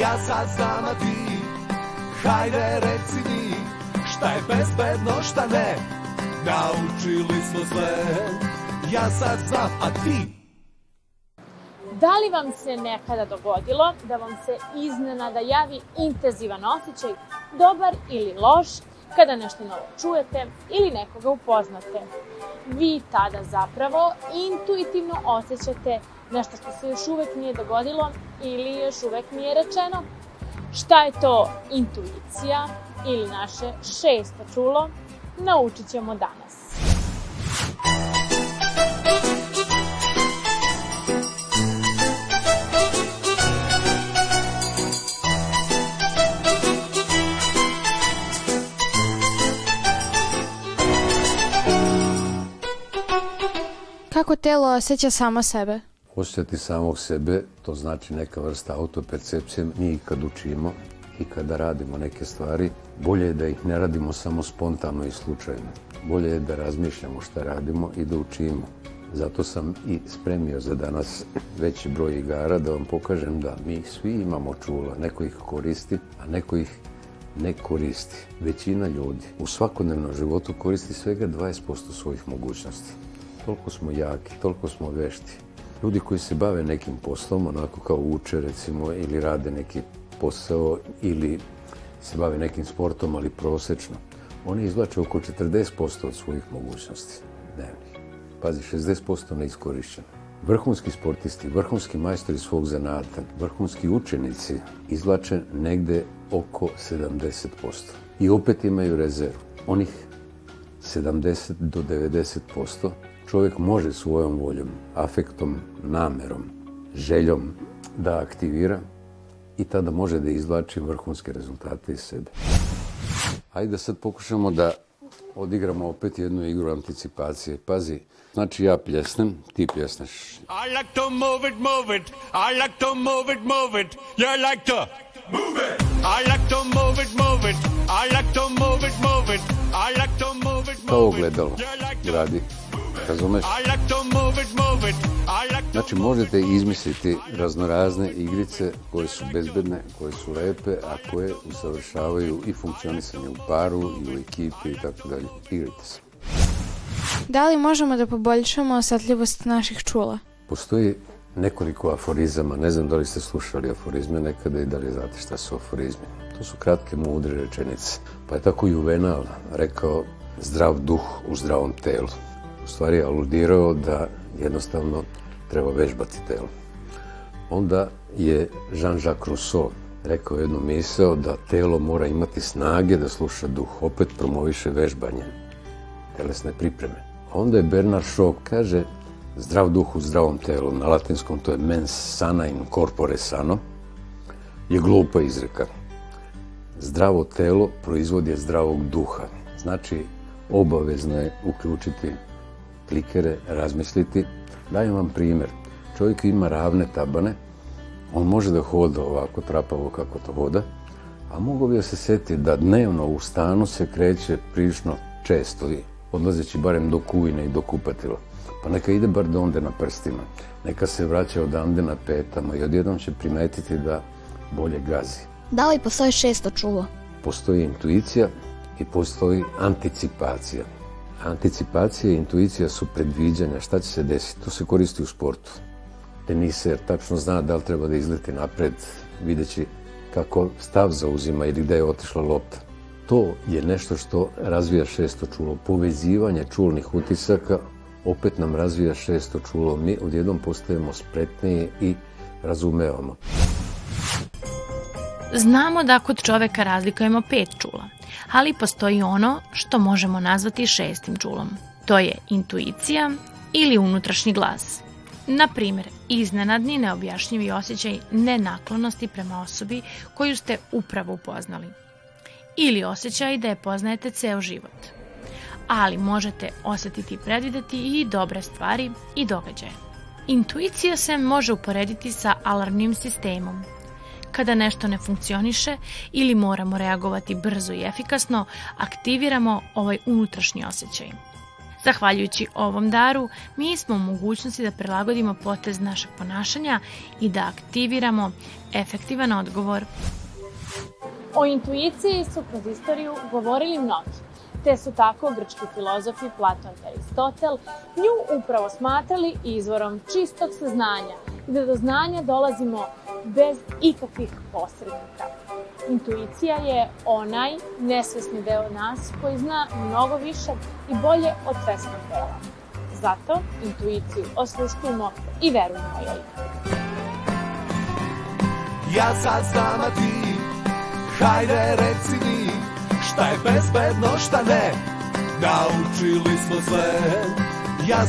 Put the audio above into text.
Ja sad znam, a ti Hajde reci mi Šta je bezbedno, šta ne Naučili smo sve Ja sad znam, a ti Da li vam se nekada dogodilo da vam se iznenada javi intenzivan osjećaj, dobar ili loš, kada nešto novo čujete ili nekoga upoznate? Vi tada zapravo intuitivno osjećate nešto što se još uvek nije dogodilo ili još uvek nije rečeno. Šta je to intuicija ili naše šesto čulo, naučit ćemo danas. Kako telo osjeća samo sebe? Osjećati samog sebe, to znači neka vrsta autopercepcije. Mi i kad učimo i kada radimo neke stvari, bolje je da ih ne radimo samo spontano i slučajno. Bolje je da razmišljamo šta radimo i da učimo. Zato sam i spremio za danas veći broj igara da vam pokažem da mi svi imamo čula, neko ih koristi, a neko ih ne koristi. Većina ljudi u svakodnevnom životu koristi svega 20% svojih mogućnosti. Toliko smo jaki, toliko smo vešti, ljudi koji se bave nekim poslom, onako kao uče recimo ili rade neki posao ili se bave nekim sportom, ali prosečno, oni izvlače oko 40% od svojih mogućnosti dnevnih. Pazi, 60% neiskorišćeno. Vrhunski sportisti, vrhunski majstori svog zanata, vrhunski učenici izvlače negde oko 70%. I opet imaju rezervu. Onih 70 do 90% čovjek može svojom voljom, afektom, namerom, željom da aktivira i tada može da izvlači vrhunske rezultate iz sebe. Ajde sad pokušamo da odigramo opet jednu igru anticipacije. Pazi, znači ja pljesnem, ti pljesneš. I like to move it, move it. I like to move it, move it. You like to move it. I like to move it, move it. I like to move it, move it. I like to move it, move it. To ogledalo radi razumeš? Znači, možete izmisliti raznorazne igrice koje su bezbedne, koje su lepe, a koje usavršavaju i funkcionisanje u paru i u ekipi i tako dalje. Igrajte se. Da li možemo da poboljšamo osetljivost naših čula? Postoji nekoliko aforizama. Ne znam da li ste slušali aforizme nekada i da li znate šta su aforizmi. To su kratke, mudre rečenice. Pa je tako Juvenal rekao zdrav duh u zdravom telu stvari aludirao da jednostavno treba vežbati telo. Onda je Jean-Jacques Rousseau rekao jednu misao da telo mora imati snage da sluša duh, opet promoviše vežbanje, telesne pripreme. Onda je Bernard Shaw kaže zdrav duh u zdravom telu, na latinskom to je mens sana in corpore sano, je glupa izreka. Zdravo telo proizvod je zdravog duha. Znači, obavezno je uključiti klikere razmisliti. Dajem vam primjer. Čovjek ima ravne tabane, on može da hoda ovako trapavo kako to hoda, a mogu bi da se setiti da dnevno u stanu se kreće prilično često, odlazeći barem do kujne i do kupatila. Pa neka ide bar do onda na prstima, neka se vraća odande na petama i odjednom će primetiti da bolje gazi. Da li postoje šesto čulo? Postoji intuicija i postoji anticipacija. Anticipacija i intuicija su predviđanja, šta će se desiti, to se koristi u sportu. Teniser tačno zna da li treba da izleti napred, videći kako stav zauzima ili gde je otišla lopta. To je nešto što razvija šesto čulo. Povezivanje čulnih utisaka opet nam razvija šesto čulo. Mi odjednom postajemo spretniji i razumevamo. Znamo da kod čoveka razlikujemo pet čula ali postoji ono što možemo nazvati šestim čulom. To je intuicija ili unutrašnji glas. Na primjer, iznenadni neobjašnjivi osjećaj nenaklonosti prema osobi koju ste upravo upoznali. Ili osjećaj da je poznajete ceo život. Ali možete osetiti i predvideti i dobre stvari i događaje. Intuicija se može uporediti sa alarmnim sistemom, Kada nešto ne funkcioniše ili moramo reagovati brzo i efikasno, aktiviramo ovaj unutrašnji osjećaj. Zahvaljujući ovom daru, mi smo u mogućnosti da prilagodimo potez našeg ponašanja i da aktiviramo efektivan odgovor. O intuiciji su kroz istoriju govorili mnogi, te su tako grčki filozofi Platon i Aristotel nju upravo smatrali izvorom čistog saznanja i da do znanja dolazimo bez ikakvih posrednika. Intuicija je onaj nesvesni deo nas koji zna mnogo više i bolje od svesnog dela. Zato intuiciju osluškujmo i verujemo joj. Ja sad znam, a ti, hajde reci mi, šta je bezbedno, šta ne, naučili smo sve.